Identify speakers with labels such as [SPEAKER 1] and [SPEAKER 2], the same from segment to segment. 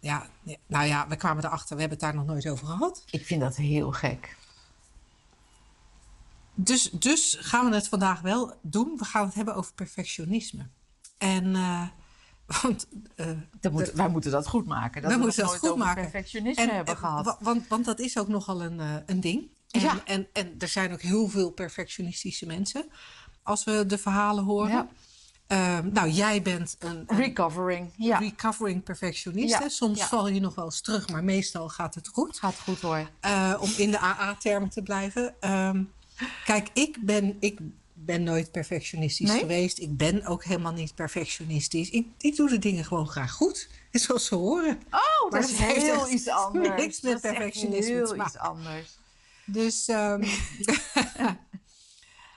[SPEAKER 1] ja, nou ja, we kwamen erachter, we hebben het daar nog nooit over gehad.
[SPEAKER 2] Ik vind dat heel gek.
[SPEAKER 1] Dus, dus gaan we het vandaag wel doen. We gaan het hebben over perfectionisme. En, uh, want...
[SPEAKER 2] Dat moet, wij moeten dat goed maken. Dat
[SPEAKER 1] we
[SPEAKER 2] we
[SPEAKER 1] moeten dat goed maken.
[SPEAKER 2] perfectionisme
[SPEAKER 1] En,
[SPEAKER 2] hebben
[SPEAKER 1] en-
[SPEAKER 2] gehad.
[SPEAKER 1] wa- Want, want dat is ook nogal een, eh, een ding. En,
[SPEAKER 2] Ja.
[SPEAKER 1] en, en er zijn ook heel veel perfectionistische mensen. Als we de verhalen horen.
[SPEAKER 2] Ja.
[SPEAKER 1] Ehm, nou, jij bent een, een
[SPEAKER 2] Recovering, ja.
[SPEAKER 1] recovering perfectionist.
[SPEAKER 2] Ja,
[SPEAKER 1] hè? Soms
[SPEAKER 2] ja.
[SPEAKER 1] val je nog wel eens terug, maar meestal gaat het goed.
[SPEAKER 2] Gaat goed hoor.
[SPEAKER 1] Eh, om in de AA-termen te blijven. Ehm, kijk, ik ben, ik ben nooit perfectionistisch
[SPEAKER 2] Nee?
[SPEAKER 1] geweest. Ik ben ook helemaal niet perfectionistisch. Ik, ik doe de dingen gewoon graag goed. En zoals ze horen.
[SPEAKER 2] Oh,
[SPEAKER 1] Maar
[SPEAKER 2] dat is heel iets anders.
[SPEAKER 1] niks met perfectionisme
[SPEAKER 2] heel iets anders.
[SPEAKER 1] Dus, ehm,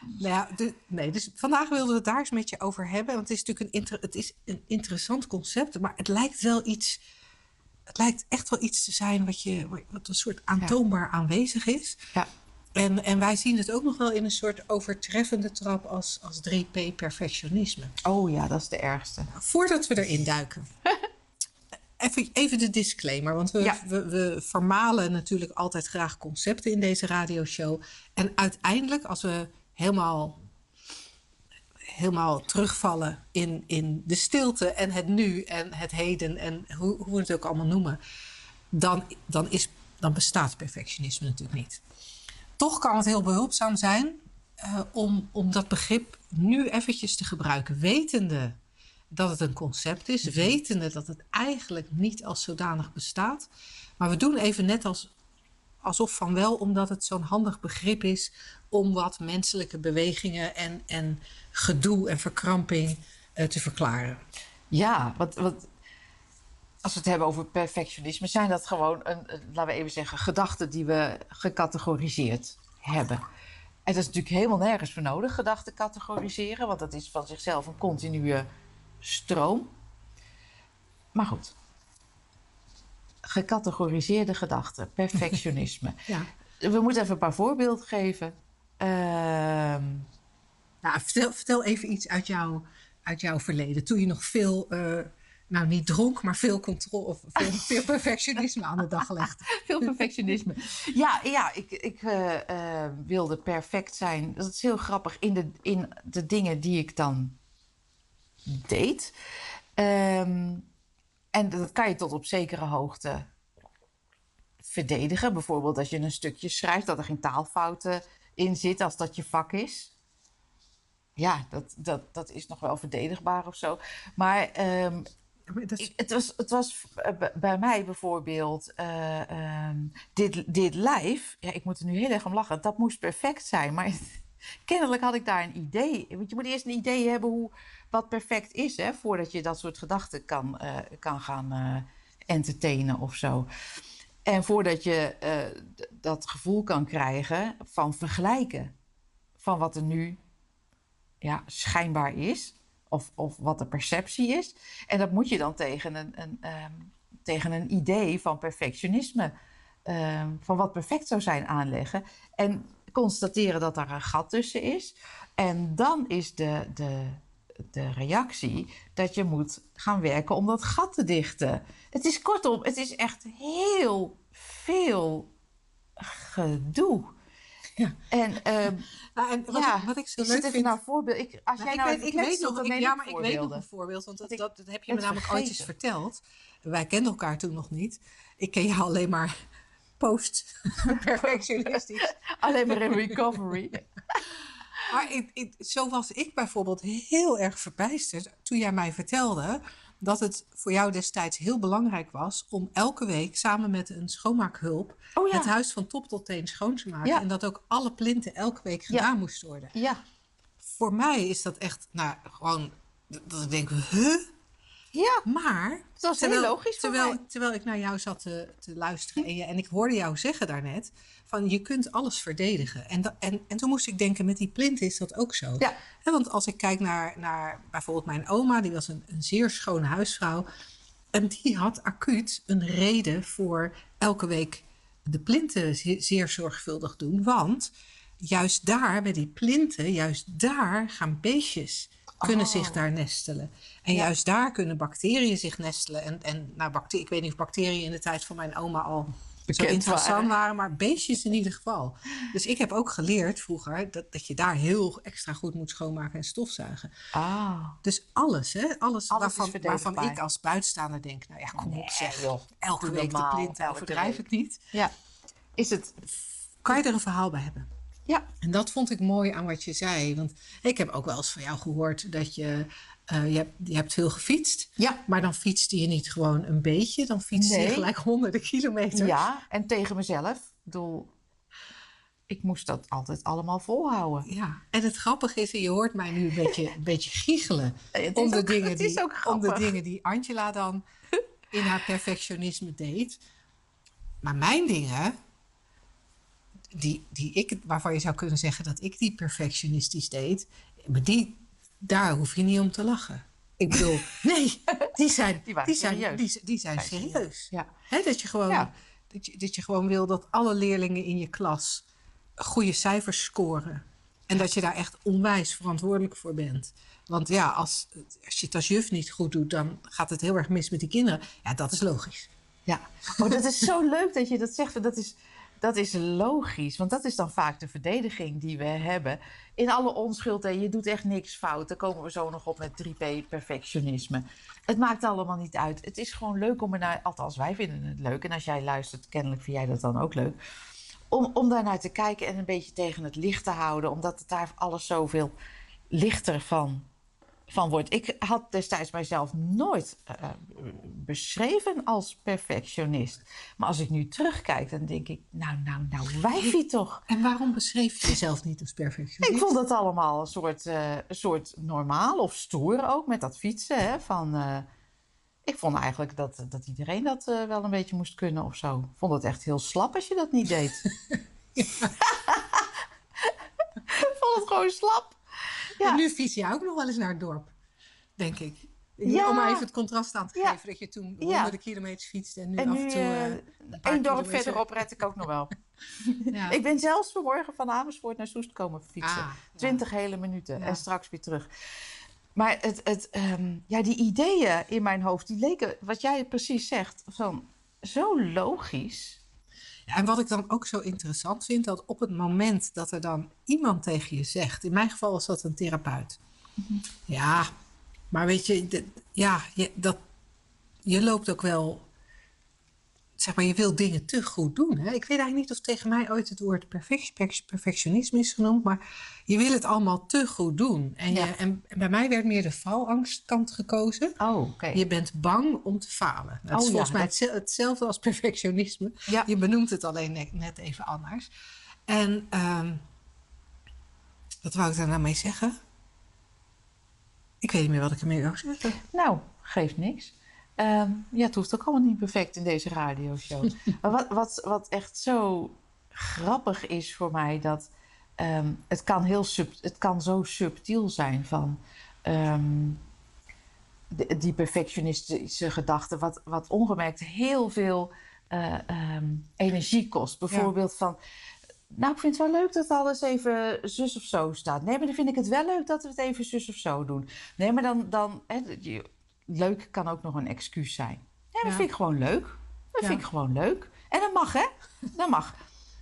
[SPEAKER 1] nou ja, de- nee, dus vandaag wilden we het daar eens met je over hebben. Want het is natuurlijk een, inter- het is een interessant concept, maar het lijkt wel iets. Het lijkt echt wel iets te zijn wat, je, wat een soort aantoonbaar aanwezig is.
[SPEAKER 2] Ja.
[SPEAKER 1] En, en wij zien het ook nog wel in een soort overtreffende trap als, als 3P perfectionisme.
[SPEAKER 2] Oh ja, dat is de ergste.
[SPEAKER 1] Voordat we erin duiken. Even, even de disclaimer, want we,
[SPEAKER 2] Ja.
[SPEAKER 1] we, we vermalen natuurlijk altijd graag concepten in deze radioshow. En uiteindelijk, als we helemaal, helemaal terugvallen in, in de stilte en het nu en het heden en hoe, hoe we het ook allemaal noemen, dan, dan, is, dan bestaat perfectionisme natuurlijk niet. Toch kan het heel behulpzaam zijn eh, om, om dat begrip nu eventjes te gebruiken, wetende dat het een concept is, wetende dat het eigenlijk niet als zodanig bestaat. Maar we doen even net als, alsof van wel, omdat het zo'n handig begrip is om wat menselijke bewegingen en, en gedoe en verkramping eh, te verklaren.
[SPEAKER 2] Ja, want, want als we het hebben over perfectionisme, zijn dat gewoon, een, laten we even zeggen, gedachten die we gecategoriseerd hebben. En dat is natuurlijk helemaal nergens voor nodig, gedachten categoriseren, want dat is van zichzelf een continue stroom. Maar goed. Gecategoriseerde gedachten, perfectionisme.
[SPEAKER 1] Ja.
[SPEAKER 2] We moeten even een paar voorbeelden geven. Ehm,
[SPEAKER 1] Nou, vertel, vertel even iets uit, jouw uit jouw verleden. Toen je nog veel, eh, nou niet dronk, maar veel controle of veel, veel perfectionisme aan de dag legde.
[SPEAKER 2] Veel perfectionisme. Ja, ja ik, ik eh, eh, wilde perfect zijn. Dat is heel grappig in de, in de dingen die ik dan deed. Ehm, en dat kan je tot op zekere hoogte verdedigen. Bijvoorbeeld als je een stukje schrijft dat er geen taalfouten in zitten, als dat je vak is. Ja, dat, dat, dat is nog wel verdedigbaar of zo. Maar ehm,
[SPEAKER 1] is-
[SPEAKER 2] het was, het was eh, bij mij bijvoorbeeld eh, ehm, dit, dit live. Ja, ik moet er nu heel erg om lachen. Dat moest perfect zijn. Maar kennelijk had ik daar een idee. Want je moet eerst een idee hebben hoe, wat perfect is. Hè, voordat je dat soort gedachten kan, eh, kan gaan eh, entertainen of zo. En voordat je eh, dat gevoel kan krijgen van vergelijken. Van wat er nu ja, schijnbaar is. Of, of wat de perceptie is. En dat moet je dan tegen een, een, ehm, tegen een idee van perfectionisme. ehm, van wat perfect zou zijn aanleggen. En constateren dat daar een gat tussen is. En dan is de, de, de reactie dat je moet gaan werken om dat gat te dichten. Het is kortom, het is echt heel veel gedoe.
[SPEAKER 1] Ja.
[SPEAKER 2] En ehm,
[SPEAKER 1] Nou, en wat,
[SPEAKER 2] ja,
[SPEAKER 1] ik, wat ik zo leuk vind...
[SPEAKER 2] naar voorbeeld. Ik, als
[SPEAKER 1] Nou,
[SPEAKER 2] jij
[SPEAKER 1] ik
[SPEAKER 2] nou
[SPEAKER 1] weet, ik weet nog, ik, ja, maar ik weet nog een voorbeeld, want dat, dat, dat heb je me namelijk ooit eens verteld. Wij kenden elkaar toen nog niet. Ik ken jou alleen maar post-perfectionistisch.
[SPEAKER 2] Alleen maar in recovery.
[SPEAKER 1] maar zo was ik bijvoorbeeld heel erg verbijsterd toen jij mij vertelde dat het voor jou destijds heel belangrijk was om elke week samen met een schoonmaakhulp
[SPEAKER 2] Oh ja.
[SPEAKER 1] het huis van top tot teen schoon te maken.
[SPEAKER 2] Ja.
[SPEAKER 1] En dat ook alle plinten elke week
[SPEAKER 2] Ja.
[SPEAKER 1] gedaan moesten worden.
[SPEAKER 2] Ja,
[SPEAKER 1] Voor mij is dat echt, nou, gewoon, dat ik denk, huh?
[SPEAKER 2] Ja,
[SPEAKER 1] Maar
[SPEAKER 2] dat was heel logisch voor
[SPEAKER 1] terwijl,
[SPEAKER 2] mij.
[SPEAKER 1] terwijl ik naar jou zat te, te luisteren en, je, en ik hoorde jou zeggen daarnet van je kunt alles verdedigen. En, da- en, en toen moest ik denken, met die plint is dat ook zo.
[SPEAKER 2] Ja.
[SPEAKER 1] Want als ik kijk naar, naar bijvoorbeeld mijn oma, die was een, een zeer schone huisvrouw. En die had acuut een reden voor elke week de plinten ze- zeer zorgvuldig doen. Want juist daar, bij die plinten, juist daar gaan beestjes kunnen
[SPEAKER 2] Oh.
[SPEAKER 1] zich daar nestelen. En
[SPEAKER 2] Ja.
[SPEAKER 1] juist daar kunnen bacteriën zich nestelen. En, en nou, bacte- ik weet niet of bacteriën in de tijd van mijn oma al zo
[SPEAKER 2] Bekend
[SPEAKER 1] interessant
[SPEAKER 2] waren.
[SPEAKER 1] waren. maar beestjes in ieder geval. Dus ik heb ook geleerd vroeger dat, dat je daar heel extra goed moet schoonmaken en stofzuigen.
[SPEAKER 2] Ah,
[SPEAKER 1] Dus alles, hè? Alles, waarvan, waarvan ik als buitenstaander denk, nou ja, kom op zeg.
[SPEAKER 2] joh.
[SPEAKER 1] Elke
[SPEAKER 2] Doe
[SPEAKER 1] week de
[SPEAKER 2] normaal,
[SPEAKER 1] plinten,
[SPEAKER 2] elke
[SPEAKER 1] overdrijf het niet.
[SPEAKER 2] ja. Is het...
[SPEAKER 1] Kan je er een verhaal bij hebben?
[SPEAKER 2] Ja,
[SPEAKER 1] En dat vond ik mooi aan wat je zei. Want ik heb ook wel eens van jou gehoord dat je... eh, je, hebt, je hebt veel gefietst.
[SPEAKER 2] ja.
[SPEAKER 1] Maar dan fietste je niet gewoon een beetje. Dan fietste je
[SPEAKER 2] Nee.
[SPEAKER 1] gelijk honderden kilometer.
[SPEAKER 2] Ja, en tegen mezelf. Ik bedoel, ik moest dat altijd allemaal volhouden.
[SPEAKER 1] Ja, en het grappige is, en je hoort mij nu een beetje, een beetje giechelen
[SPEAKER 2] Het
[SPEAKER 1] om de,
[SPEAKER 2] ook-
[SPEAKER 1] dingen
[SPEAKER 2] het is
[SPEAKER 1] die,
[SPEAKER 2] ook
[SPEAKER 1] om de dingen die Angela dan in haar perfectionisme deed. Maar mijn dingen, die, die ik, waarvan je zou kunnen zeggen dat ik die perfectionistisch deed, maar die, daar hoef je niet om te lachen. Ik bedoel, nee, die zijn,
[SPEAKER 2] Die waren
[SPEAKER 1] die zijn,
[SPEAKER 2] serieus.
[SPEAKER 1] die, die zijn serieus.
[SPEAKER 2] Ja.
[SPEAKER 1] Dat, je gewoon,
[SPEAKER 2] Ja.
[SPEAKER 1] dat, je, dat je gewoon wil dat alle leerlingen in je klas goede cijfers scoren. En dat je daar echt onwijs verantwoordelijk voor bent. Want ja, als, als je het als juf niet goed doet, dan gaat het heel erg mis met die kinderen. Ja, dat is logisch.
[SPEAKER 2] Ja, oh, dat is zo leuk dat je dat zegt. Dat is, dat is logisch, want dat is dan vaak de verdediging die we hebben. In alle onschuld, en je doet echt niks fout. Daar komen we zo nog op met 3P perfectionisme. Het maakt allemaal niet uit. Het is gewoon leuk om er naar, althans wij vinden het leuk. En als jij luistert, kennelijk vind jij dat dan ook leuk. Om, om daar naar te kijken en een beetje tegen het licht te houden. Omdat het daar alles zoveel lichter van, van wordt. Ik had destijds mijzelf nooit eh, beschreven als perfectionist. Maar als ik nu terugkijk, dan denk ik, nou, nou, nou, wijfie toch.
[SPEAKER 1] En waarom beschreef je jezelf niet als perfectionist?
[SPEAKER 2] Ik vond dat allemaal een soort, eh, een soort normaal of stoer ook met dat fietsen. Hè, van, eh, ik vond eigenlijk dat, dat iedereen dat eh, wel een beetje moest kunnen of zo. Ik vond het echt heel slap als je dat niet deed. ik vond het gewoon slap. Ja.
[SPEAKER 1] En nu fiets je ook nog wel eens naar het dorp, denk ik.
[SPEAKER 2] Ja.
[SPEAKER 1] Om maar even het contrast aan te
[SPEAKER 2] Ja.
[SPEAKER 1] geven dat je toen
[SPEAKER 2] Ja.
[SPEAKER 1] honderden kilometers fietste en nu
[SPEAKER 2] En
[SPEAKER 1] af en toe
[SPEAKER 2] eh,
[SPEAKER 1] een
[SPEAKER 2] één dorp verderop red ik ook nog wel.
[SPEAKER 1] Ja.
[SPEAKER 2] Ik ben zelfs vanmorgen van Amersfoort naar Soest komen fietsen.
[SPEAKER 1] Ah, ja.
[SPEAKER 2] 20 hele minuten
[SPEAKER 1] Ja.
[SPEAKER 2] en straks weer terug. Maar het, het, ehm, ja, die ideeën in mijn hoofd, die leken, wat jij precies zegt, van, zo logisch.
[SPEAKER 1] En wat ik dan ook zo interessant vind, dat op het moment dat er dan iemand tegen je zegt, in mijn geval was dat een therapeut. Ja, maar weet je, ja, je, dat, je loopt ook wel, zeg maar, je wil dingen te goed doen. Hè? Ik weet eigenlijk niet of tegen mij ooit het woord perfect, perf- perfectionisme is genoemd, maar je wil het allemaal te goed doen. En,
[SPEAKER 2] Ja.
[SPEAKER 1] je, en, en bij mij werd meer de faalangstkant gekozen.
[SPEAKER 2] Oh.
[SPEAKER 1] Je bent bang om te falen. Dat is
[SPEAKER 2] Oh, ja,
[SPEAKER 1] volgens mij
[SPEAKER 2] dat-
[SPEAKER 1] hetzelfde als perfectionisme.
[SPEAKER 2] Ja.
[SPEAKER 1] Je benoemt het alleen net, net even anders. En ehm, wat wou ik daar nou mee zeggen? Ik weet niet meer wat ik ermee wou zeggen.
[SPEAKER 2] Nou, geeft niks. Ehm, ja, het hoeft ook allemaal niet perfect in deze radioshow. maar wat, wat, wat echt zo grappig is voor mij, dat ehm, het, kan heel sub, het kan zo subtiel zijn van ehm, de- die perfectionistische gedachte, wat, wat ongemerkt heel veel eh, energie kost. Bijvoorbeeld van. Nou, ik vind het wel leuk dat alles even zus of zo staat. Nee, maar dan vind ik het wel leuk dat we het even zus of zo doen. Nee, maar dan, dan hè, leuk kan ook nog een excuus zijn. Nee, dat
[SPEAKER 1] Ja.
[SPEAKER 2] vind ik gewoon leuk. Dat
[SPEAKER 1] Ja.
[SPEAKER 2] vind ik gewoon leuk. En dat mag, hè? Dat mag.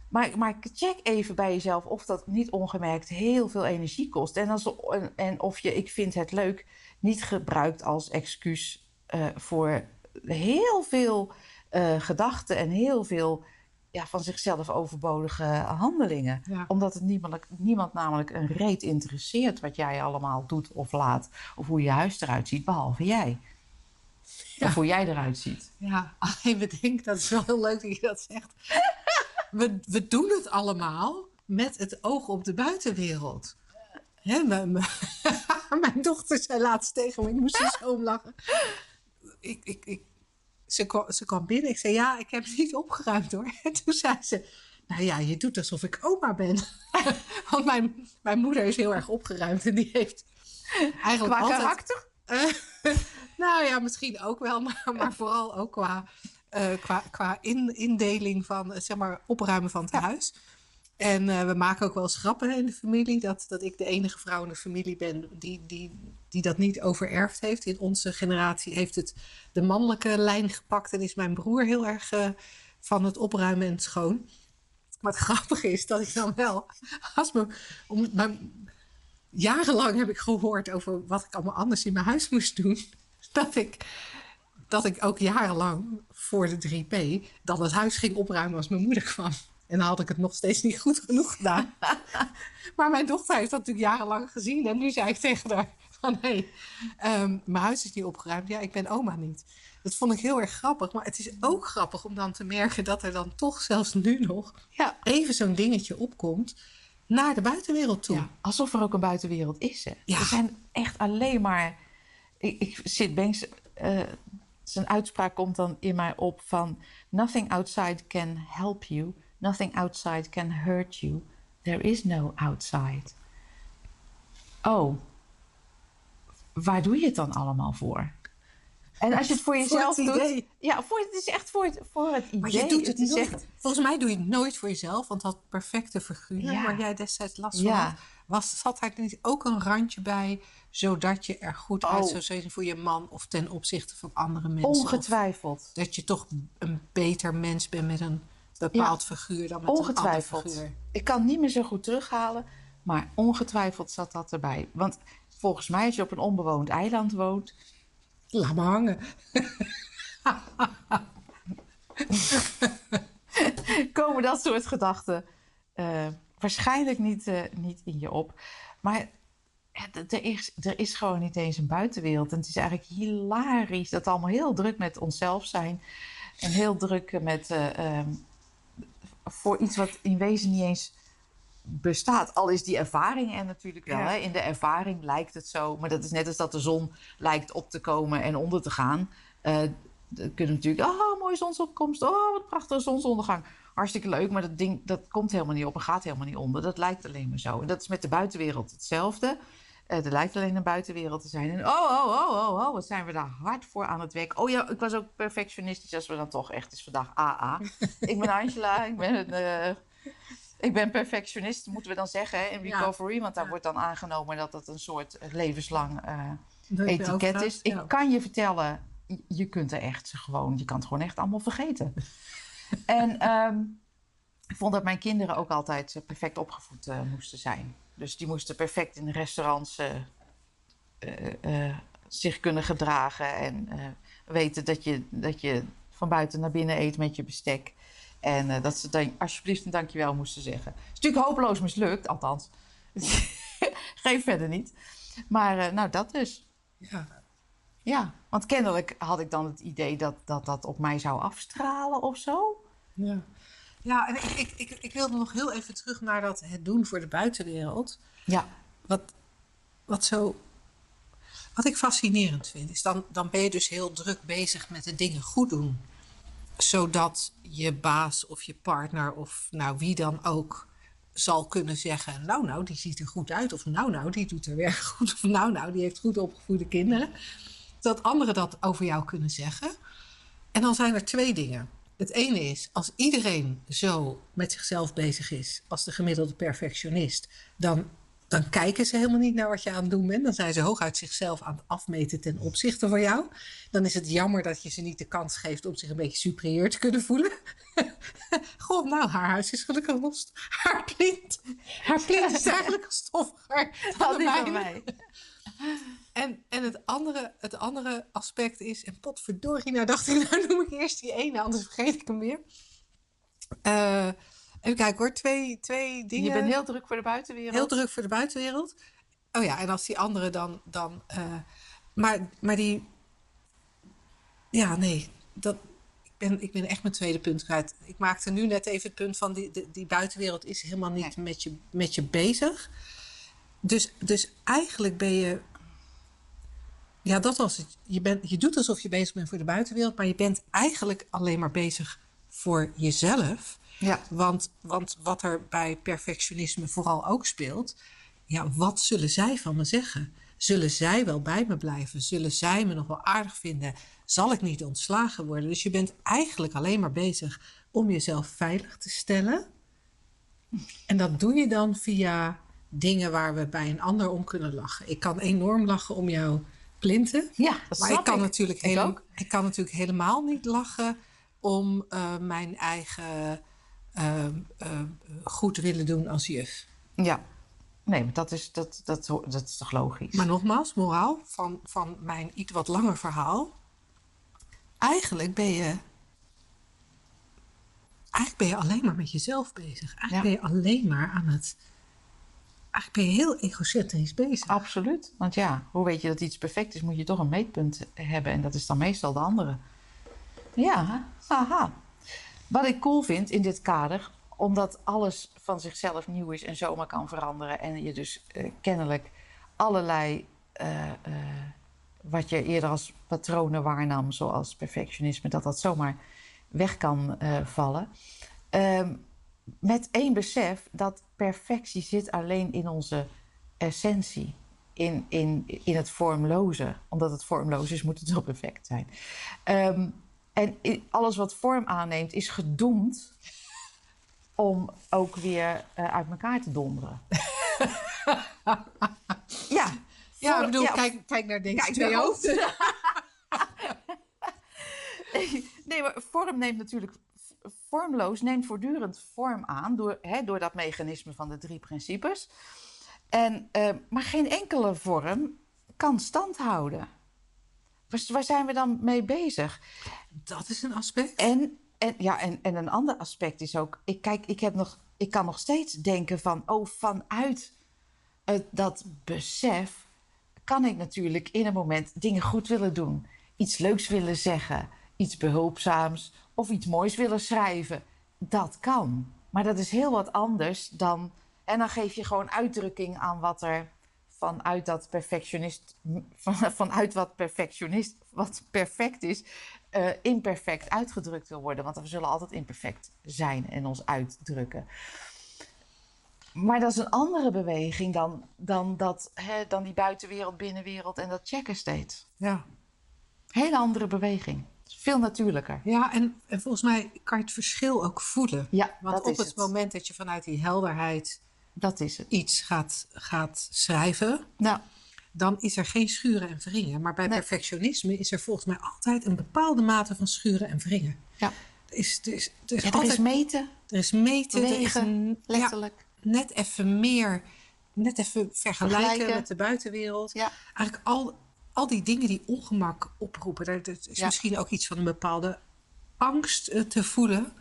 [SPEAKER 2] Maar, maar check even bij jezelf of dat niet ongemerkt heel veel energie kost. En, als, en, en of je ik vind het leuk niet gebruikt als excuus eh, voor heel veel eh, gedachten en heel veel ja, van zichzelf overbodige handelingen.
[SPEAKER 1] Ja.
[SPEAKER 2] Omdat het niemand, niemand namelijk een reet interesseert wat jij allemaal doet of laat. Of hoe je huis eruit ziet, behalve jij.
[SPEAKER 1] Ja.
[SPEAKER 2] Of hoe jij eruit ziet.
[SPEAKER 1] Ja, alleen bedenk, dat is wel heel leuk dat je dat zegt. We, we doen het allemaal met het oog op de buitenwereld. Hè, mijn, dochter zei laatst tegen me, ik moest zo om lachen. ik, ik, ik, ze, kwam, ze kwam binnen. Ik zei, ja, ik heb het niet opgeruimd hoor. En toen zei ze, nou ja, je doet alsof ik oma ben. Want mijn, mijn moeder is heel erg opgeruimd en die heeft eigenlijk
[SPEAKER 2] Qua
[SPEAKER 1] altijd...
[SPEAKER 2] karakter?
[SPEAKER 1] Nou ja, misschien ook wel, maar, maar vooral ook qua, eh, qua, qua in, indeling van, eh, zeg maar, opruimen van het huis. En eh, we maken ook wel eens grappen in de familie, dat, dat ik de enige vrouw in de familie ben die, die, die dat niet overerfd heeft. In onze generatie heeft het de mannelijke lijn gepakt en is mijn broer heel erg eh, van het opruimen en het schoon. Maar het grappige is dat ik dan wel, als me, om, mijn, jarenlang heb ik gehoord over wat ik allemaal anders in mijn huis moest doen. Dat ik, dat ik ook jarenlang voor de 3P dan het huis ging opruimen als mijn moeder kwam. En dan had ik het nog steeds niet goed genoeg gedaan. maar mijn dochter heeft dat natuurlijk jarenlang gezien. En nu zei ik tegen haar van... hé, hey, ehm, mijn huis is niet opgeruimd. Ja, ik ben oma niet. Dat vond ik heel erg grappig. Maar het is ook grappig om dan te merken... dat er dan toch zelfs nu nog
[SPEAKER 2] Ja.
[SPEAKER 1] even zo'n dingetje opkomt... naar de buitenwereld toe.
[SPEAKER 2] Ja, alsof er ook een buitenwereld is. Hè.
[SPEAKER 1] Ja.
[SPEAKER 2] Er zijn echt alleen maar. Ik, ik zit Banks. eh, zijn uitspraak komt dan in mij op van. Nothing outside can help you. Nothing outside can hurt you. There is no outside. Oh. Waar doe je het dan allemaal voor? En als je het voor jezelf
[SPEAKER 1] het
[SPEAKER 2] doet.
[SPEAKER 1] idee.
[SPEAKER 2] Ja, voor, het is echt voor het, voor het idee.
[SPEAKER 1] Maar je doet het
[SPEAKER 2] is
[SPEAKER 1] nooit.
[SPEAKER 2] echt-
[SPEAKER 1] Volgens mij doe je het nooit voor jezelf, want dat perfecte figuur
[SPEAKER 2] Ja.
[SPEAKER 1] waar jij destijds last van
[SPEAKER 2] Ja.
[SPEAKER 1] had, was, zat daar niet ook een randje bij, zodat je er goed uit
[SPEAKER 2] Oh.
[SPEAKER 1] zou zien voor je man of ten opzichte van andere mensen? Of
[SPEAKER 2] Ongetwijfeld.
[SPEAKER 1] dat je toch een beter mens bent met een bepaald figuur dan met
[SPEAKER 2] Ongetwijfeld.
[SPEAKER 1] een ander figuur.
[SPEAKER 2] Ik kan niet meer zo goed terughalen, maar ongetwijfeld zat dat erbij. Want volgens mij, als je op een onbewoond eiland woont,
[SPEAKER 1] Laat me hangen.
[SPEAKER 2] komen dat soort gedachten eh, waarschijnlijk niet, eh, niet in je op. Maar er is, er is gewoon niet eens een buitenwereld. En het is eigenlijk hilarisch dat we allemaal heel druk met onszelf zijn. En heel druk met eh, ehm, voor iets wat in wezen niet eens bestaat. Al is die ervaring er natuurlijk wel.
[SPEAKER 1] Ja.
[SPEAKER 2] Hè? In de ervaring lijkt het zo. Maar dat is net als dat de zon lijkt op te komen en onder te gaan. Eh dan kunnen we natuurlijk... Oh, mooie zonsopkomst. Oh, wat prachtige zonsondergang. Hartstikke leuk, maar dat ding dat komt helemaal niet op en gaat helemaal niet onder. Dat lijkt alleen maar zo. En dat is met de buitenwereld hetzelfde. Eh er lijkt alleen een buitenwereld te zijn. En oh, oh, oh, oh, oh, wat zijn we daar hard voor aan het werk. Oh ja, ik was ook perfectionistisch als we dan toch echt is vandaag AA. ik ben Angela, ik ben, een, eh, ik ben perfectionist, moeten we dan zeggen, hè, in
[SPEAKER 1] Ja.
[SPEAKER 2] recovery. Want daar
[SPEAKER 1] Ja.
[SPEAKER 2] wordt dan aangenomen dat dat een soort levenslang
[SPEAKER 1] je
[SPEAKER 2] etiket is.
[SPEAKER 1] ja.
[SPEAKER 2] Ik kan je vertellen, je- kunt er echt gewoon, je kan het gewoon echt allemaal vergeten. en ehm, ik vond dat mijn kinderen ook altijd perfect opgevoed moesten zijn. Dus die moesten perfect in restaurants eh, eh, eh, zich kunnen gedragen en weten dat je, dat je van buiten naar binnen eet met je bestek. En dat ze dan alsjeblieft een dankjewel moesten zeggen. Het is natuurlijk hopeloos mislukt, althans. Geef verder niet. Maar nou, dat dus.
[SPEAKER 1] Ja.
[SPEAKER 2] Ja, want kennelijk had ik dan het idee dat dat, dat op mij zou afstralen of zo.
[SPEAKER 1] Ja, ja en ik, ik, ik, ik wilde nog heel even terug naar dat het doen voor de buitenwereld.
[SPEAKER 2] Ja,
[SPEAKER 1] Wat, wat, zo, wat ik fascinerend vind, is dan, dan ben je dus heel druk bezig met de dingen goed doen. Zodat je baas of je partner of nou wie dan ook zal kunnen zeggen... nou, nou, die ziet er goed uit. Of nou, nou, die doet er werk goed. Of nou, nou, die heeft goed opgevoede kinderen. Dat anderen dat over jou kunnen zeggen. En dan zijn er twee dingen. Het ene is, als iedereen zo met zichzelf bezig is als de gemiddelde perfectionist, dan, dan kijken ze helemaal niet naar wat je aan het doen bent. Dan zijn ze hooguit zichzelf aan het afmeten ten opzichte van jou. Dan is het jammer dat je ze niet de kans geeft om zich een beetje superieur te kunnen voelen. Goh, nou, haar huis is gelukkig st- Haar plint, haar plint is eigenlijk stoffiger dan mijne.
[SPEAKER 2] mij.
[SPEAKER 1] En, en het, andere, het andere aspect is, en potverdorie, nou dacht ik, nou noem ik eerst die ene, anders vergeet ik hem weer. Eh, even kijken hoor, twee, twee dingen.
[SPEAKER 2] Je bent heel druk voor de buitenwereld.
[SPEAKER 1] Heel druk voor de buitenwereld. Oh ja, en als die andere dan. dan eh, maar, maar die. Ja, nee. Dat, ik, ben, ik ben echt mijn tweede punt kwijt. Ik maakte nu net even het punt van die, die, die buitenwereld is helemaal niet met, je, met je bezig. Dus, dus eigenlijk ben je. Ja, dat was het. Je, bent, je doet alsof je bezig bent voor de buitenwereld, maar je bent eigenlijk alleen maar bezig voor jezelf.
[SPEAKER 2] Ja.
[SPEAKER 1] Want, want wat er bij perfectionisme vooral ook speelt, ja, wat zullen zij van me zeggen? Zullen zij wel bij me blijven? Zullen zij me nog wel aardig vinden? Zal ik niet ontslagen worden? Dus je bent eigenlijk alleen maar bezig om jezelf veilig te stellen. En dat doe je dan via dingen waar we bij een ander om kunnen lachen. Ik kan enorm lachen om jouw plinten.
[SPEAKER 2] Ja, dat
[SPEAKER 1] Maar
[SPEAKER 2] snap
[SPEAKER 1] ik kan,
[SPEAKER 2] ik.
[SPEAKER 1] Natuurlijk
[SPEAKER 2] Ik
[SPEAKER 1] kan natuurlijk helemaal niet lachen om eh, mijn eigen eh, eh, goed willen doen als juf.
[SPEAKER 2] Ja. Nee, maar dat is, dat, dat, dat is toch logisch?
[SPEAKER 1] Maar nogmaals, moraal van, van mijn iets wat langer verhaal. Eigenlijk ben je. Eigenlijk ben je alleen maar met jezelf bezig. Eigenlijk
[SPEAKER 2] Ja.
[SPEAKER 1] ben je alleen maar aan het. Eigenlijk ben je heel egocentrisch bezig.
[SPEAKER 2] Absoluut. Want ja, hoe weet je dat iets perfect is, moet je toch een meetpunt hebben. En dat is dan meestal de andere. Ja, haha. Wat ik cool vind in dit kader, omdat alles van zichzelf nieuw is en zomaar kan veranderen. En je dus eh, kennelijk allerlei, eh, eh, wat je eerder als patronen waarnam, zoals perfectionisme, dat dat zomaar weg kan vallen. Ehm, met één besef dat perfectie zit alleen in onze essentie. In, in, in het vormloze. Omdat het vormloos is, moet het wel perfect zijn. Ehm, en alles wat vorm aanneemt, is gedoemd om ook weer eh, uit elkaar te donderen. ja.
[SPEAKER 1] ja, ik bedoel,
[SPEAKER 2] ja,
[SPEAKER 1] kijk, kijk naar deze
[SPEAKER 2] Kijk
[SPEAKER 1] twee hoofden.
[SPEAKER 2] nee, maar vorm neemt natuurlijk. Vormloos neemt voortdurend vorm aan door, hè, door dat mechanisme van de drie principes. En, eh, maar geen enkele vorm kan stand houden. Waar, waar zijn we dan mee bezig?
[SPEAKER 1] Dat is een aspect.
[SPEAKER 2] En, en, ja, en, en een ander aspect is ook. Ik, kijk, ik, heb nog, ik kan nog steeds denken van. Oh, vanuit het, dat besef. kan ik natuurlijk in een moment dingen goed willen doen. Iets leuks willen zeggen. Iets behulpzaams. Of iets moois willen schrijven. Dat kan. Maar dat is heel wat anders dan. En dan geef je gewoon uitdrukking aan wat er vanuit dat perfectionist. Van, vanuit wat perfectionist. wat perfect is. eh, imperfect uitgedrukt wil worden. Want we zullen altijd imperfect zijn en ons uitdrukken. Maar dat is een andere beweging dan, dan, dat, hè, dan die buitenwereld, binnenwereld en dat checken steeds.
[SPEAKER 1] Ja,
[SPEAKER 2] Hele andere beweging. Veel natuurlijker.
[SPEAKER 1] ja en, en volgens mij kan je het verschil ook voelen.
[SPEAKER 2] Ja,
[SPEAKER 1] Want
[SPEAKER 2] dat
[SPEAKER 1] op
[SPEAKER 2] is
[SPEAKER 1] het,
[SPEAKER 2] het.
[SPEAKER 1] moment dat je vanuit die helderheid
[SPEAKER 2] Dat is het.
[SPEAKER 1] iets gaat, gaat schrijven,
[SPEAKER 2] Nou,
[SPEAKER 1] dan is er geen schuren en wringen. Maar bij
[SPEAKER 2] Nee.
[SPEAKER 1] perfectionisme is er volgens mij altijd een bepaalde mate van schuren en wringen.
[SPEAKER 2] ja.
[SPEAKER 1] Er is, er is, er is
[SPEAKER 2] Ja, er is meten,
[SPEAKER 1] er is meten, er is
[SPEAKER 2] wegen,
[SPEAKER 1] ja,
[SPEAKER 2] letterlijk.
[SPEAKER 1] net even meer, net even vergelijken,
[SPEAKER 2] Vergelijken.
[SPEAKER 1] met de buitenwereld.
[SPEAKER 2] Ja.
[SPEAKER 1] Eigenlijk al, al die dingen die ongemak oproepen, dat is
[SPEAKER 2] Ja.
[SPEAKER 1] misschien ook iets van een bepaalde angst eh, te voelen.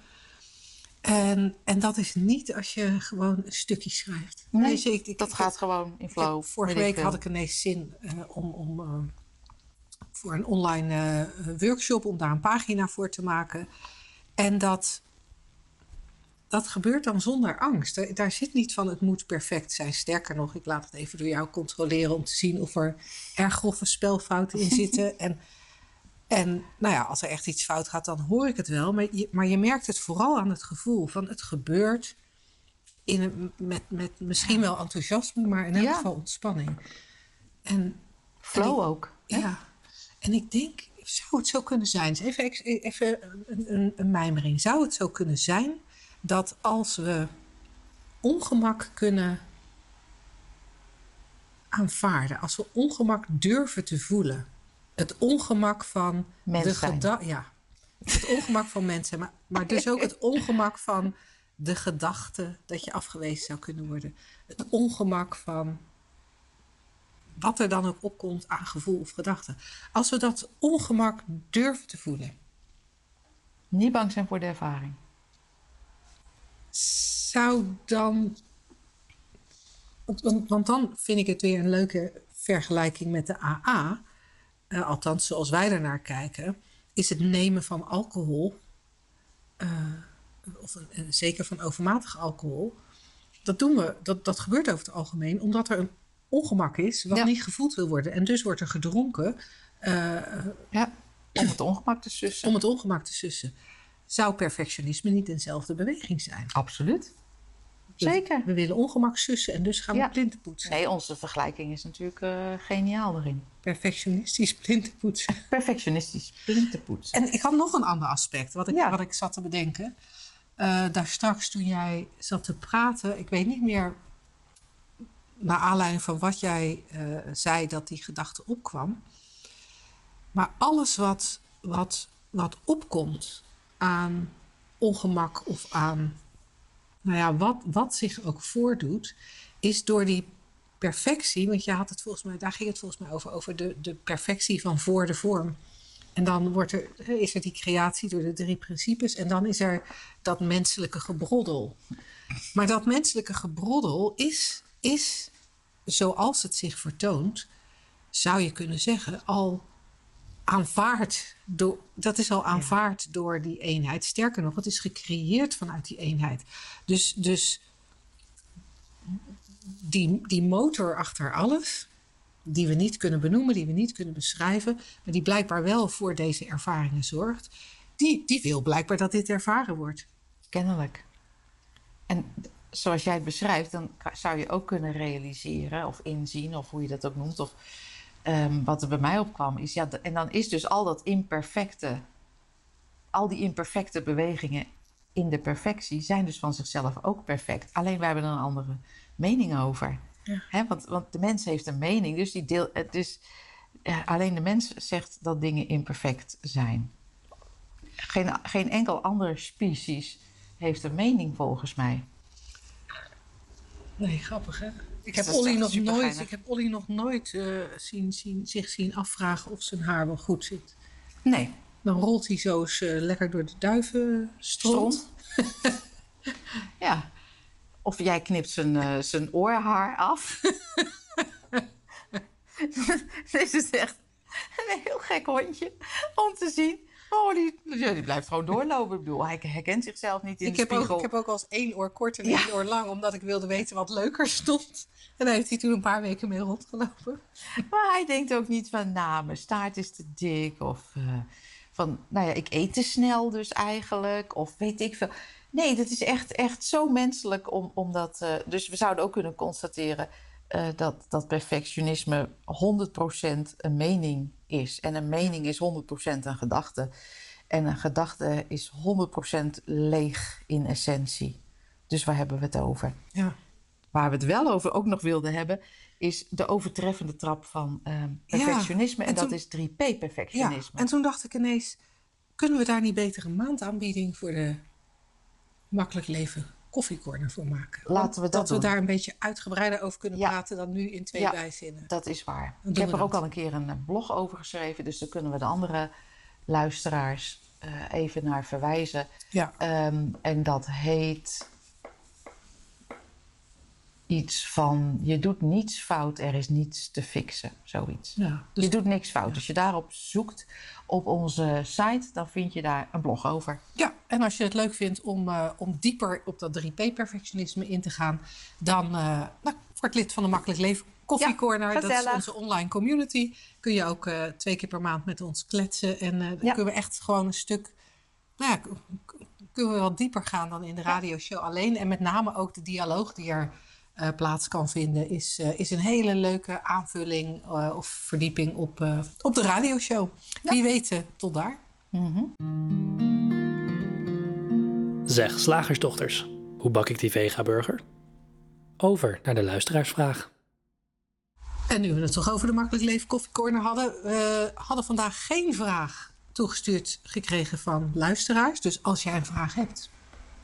[SPEAKER 1] En, en dat is niet als je gewoon een stukje schrijft.
[SPEAKER 2] Nee,
[SPEAKER 1] je, ik- ik-
[SPEAKER 2] dat
[SPEAKER 1] ik-
[SPEAKER 2] gaat gewoon in flow.
[SPEAKER 1] vorige week had ik ineens zin eh, om, om eh, voor een online workshop om daar een pagina voor te maken. En dat, dat gebeurt dan zonder angst. Daar, zit niet van het moet perfect zijn. Sterker nog, ik laat het even door jou controleren om te zien of er erg grove spelfouten in zitten. En, en nou ja, als er echt iets fout gaat, dan hoor ik het wel. Maar je, maar je merkt het vooral aan het gevoel van het gebeurt in een, met, met misschien wel enthousiasme, maar in elk
[SPEAKER 2] Ja.
[SPEAKER 1] geval ontspanning. En
[SPEAKER 2] Flow ook. hè?
[SPEAKER 1] ja, en ik denk, zou het zo kunnen zijn? Even, even een, een, een mijmering. Zou het zo kunnen zijn dat als we ongemak kunnen aanvaarden, als we ongemak durven te voelen, het ongemak van
[SPEAKER 2] Mens
[SPEAKER 1] de gedachte, ja, het ongemak van mensen, maar, maar dus ook het ongemak van de gedachte dat je afgewezen zou kunnen worden, het ongemak van wat er dan ook opkomt aan gevoel of gedachte. Als we dat ongemak durven te voelen,
[SPEAKER 2] Niet bang zijn voor de ervaring.
[SPEAKER 1] Zou dan. Want, dan vind ik het weer een leuke vergelijking met de AA. Eh, althans, zoals wij er naar kijken, is het nemen van alcohol, eh, of een, zeker van overmatig alcohol, dat doen we, dat, dat gebeurt over het algemeen, omdat er een ongemak is wat
[SPEAKER 2] Ja.
[SPEAKER 1] niet gevoeld wil worden. En dus wordt er gedronken
[SPEAKER 2] ja, om het ongemak te sussen.
[SPEAKER 1] om het ongemak te sussen. Zou perfectionisme niet eenzelfde beweging zijn?
[SPEAKER 2] Absoluut. Zeker.
[SPEAKER 1] We willen ongemak sussen en dus gaan we plinten poetsen.
[SPEAKER 2] Nee, onze vergelijking is natuurlijk eh, geniaal erin.
[SPEAKER 1] Perfectionistisch plinten poetsen.
[SPEAKER 2] Perfectionistisch plintenpoets.
[SPEAKER 1] En ik had nog een ander aspect wat ik,
[SPEAKER 2] Ja.
[SPEAKER 1] wat ik zat te bedenken. Eh, daar straks toen jij zat te praten, ik weet niet meer naar aanleiding van wat jij eh, zei dat die gedachte opkwam. Maar alles wat, wat, wat opkomt aan ongemak of aan, nou ja, wat, wat zich ook voordoet, is door die perfectie, want je had het volgens mij, daar ging het volgens mij over, over de, de perfectie van voor de vorm. En dan wordt er, is er die creatie door de drie principes. En dan is er dat menselijke gebroddel. Maar dat menselijke gebroddel is, is zoals het zich vertoont, zou je kunnen zeggen, al aanvaard. Door, dat is al aanvaard door die eenheid. Sterker nog, het is gecreëerd vanuit die eenheid. Dus, dus die, die motor achter alles, die we niet kunnen benoemen, die we niet kunnen beschrijven, maar die blijkbaar wel voor deze ervaringen zorgt, die, die wil blijkbaar dat dit ervaren wordt.
[SPEAKER 2] Kennelijk. En zoals jij het beschrijft, dan zou je ook kunnen realiseren of inzien, of hoe je dat ook noemt. Of, ehm, wat er bij mij opkwam, is ja, en dan is dus al dat imperfecte, al die imperfecte bewegingen in de perfectie zijn dus van zichzelf ook perfect. Alleen wij hebben er een andere mening over.
[SPEAKER 1] Ja.
[SPEAKER 2] Hè, want, want de mens heeft een mening, dus, die deel, het is, ja, alleen de mens zegt dat dingen imperfect zijn. Geen, geen enkel andere species heeft een mening volgens mij.
[SPEAKER 1] Nee, grappig hè? Ik heb Olly nog nooit, ik heb Olly nog nooit eh, zien, zien, zich zien afvragen of zijn haar wel goed zit.
[SPEAKER 2] Nee.
[SPEAKER 1] Dan rolt hij zo eens eh, lekker door de duiven stront.
[SPEAKER 2] Ja. Of jij knipt zijn, eh, zijn oorhaar af. Dit is echt een heel gek hondje om te zien. Oh, die, ja, die blijft gewoon doorlopen. Ik bedoel, hij herkent zichzelf niet in
[SPEAKER 1] Ik
[SPEAKER 2] de
[SPEAKER 1] heb, ook,
[SPEAKER 2] spiegel.
[SPEAKER 1] ik heb ook als één oor kort en
[SPEAKER 2] Ja.
[SPEAKER 1] één oor lang, omdat ik wilde weten wat leuker stond. En daar heeft hij toen een paar weken mee rondgelopen.
[SPEAKER 2] Maar hij denkt ook niet van, nou, mijn staart is te dik. Of eh, van, nou ja, ik eet te snel dus eigenlijk. Of weet ik veel. Nee, dat is echt, echt zo menselijk. Om, om dat, eh, dus we zouden ook kunnen constateren eh, dat, dat perfectionisme 100% een mening is. En een mening is 100% een gedachte. En een gedachte is 100% leeg in essentie. Dus waar hebben we het over?
[SPEAKER 1] Ja.
[SPEAKER 2] Waar we het wel over ook nog wilden hebben, is de overtreffende trap van ehm, perfectionisme.
[SPEAKER 1] en
[SPEAKER 2] en dat is 3P
[SPEAKER 1] ja. En toen dacht ik ineens, kunnen we daar niet beter een maandaanbieding voor de makkelijk leven koffiecorner voor maken?
[SPEAKER 2] Laten we dat
[SPEAKER 1] dat we daar een beetje uitgebreider over kunnen
[SPEAKER 2] Ja.
[SPEAKER 1] praten dan nu in twee
[SPEAKER 2] Ja.
[SPEAKER 1] bijzinnen.
[SPEAKER 2] Dat is waar.
[SPEAKER 1] Dan
[SPEAKER 2] Ik heb er ook al een keer een eh, blog over geschreven, dus daar kunnen we de andere luisteraars eh, even naar verwijzen.
[SPEAKER 1] Ja.
[SPEAKER 2] Ehm, en dat heet iets van: je doet niets fout, er is niets te fixen. Zoiets.
[SPEAKER 1] Ja, dus
[SPEAKER 2] je doet niks fout. Als je daarop zoekt op onze site, dan vind je daar een blog over.
[SPEAKER 1] Ja, en als je het leuk vindt om, eh, om dieper op dat 3P-perfectionisme in te gaan, dan eh nou, word lid van de Makkelijk Leven Coffee
[SPEAKER 2] Ja,
[SPEAKER 1] Corner. Dat is onze online community. Kun je ook eh, twee keer per maand met ons kletsen. En dan kunnen we echt gewoon een stuk. Nou ja, kunnen we wat dieper gaan dan in de radioshow alleen. En met name ook de dialoog die er eh, plaats kan vinden, is, eh, is een hele leuke aanvulling eh, of verdieping op, eh, op de radioshow. Wie weet, tot daar.
[SPEAKER 3] Zeg, slagersdochters, hoe bak ik die vega-burger? Over naar de luisteraarsvraag.
[SPEAKER 1] En nu we het toch over de Makkelijk Leven Koffie Corner hadden. We hadden vandaag geen vraag toegestuurd gekregen van luisteraars. Dus als jij een vraag hebt,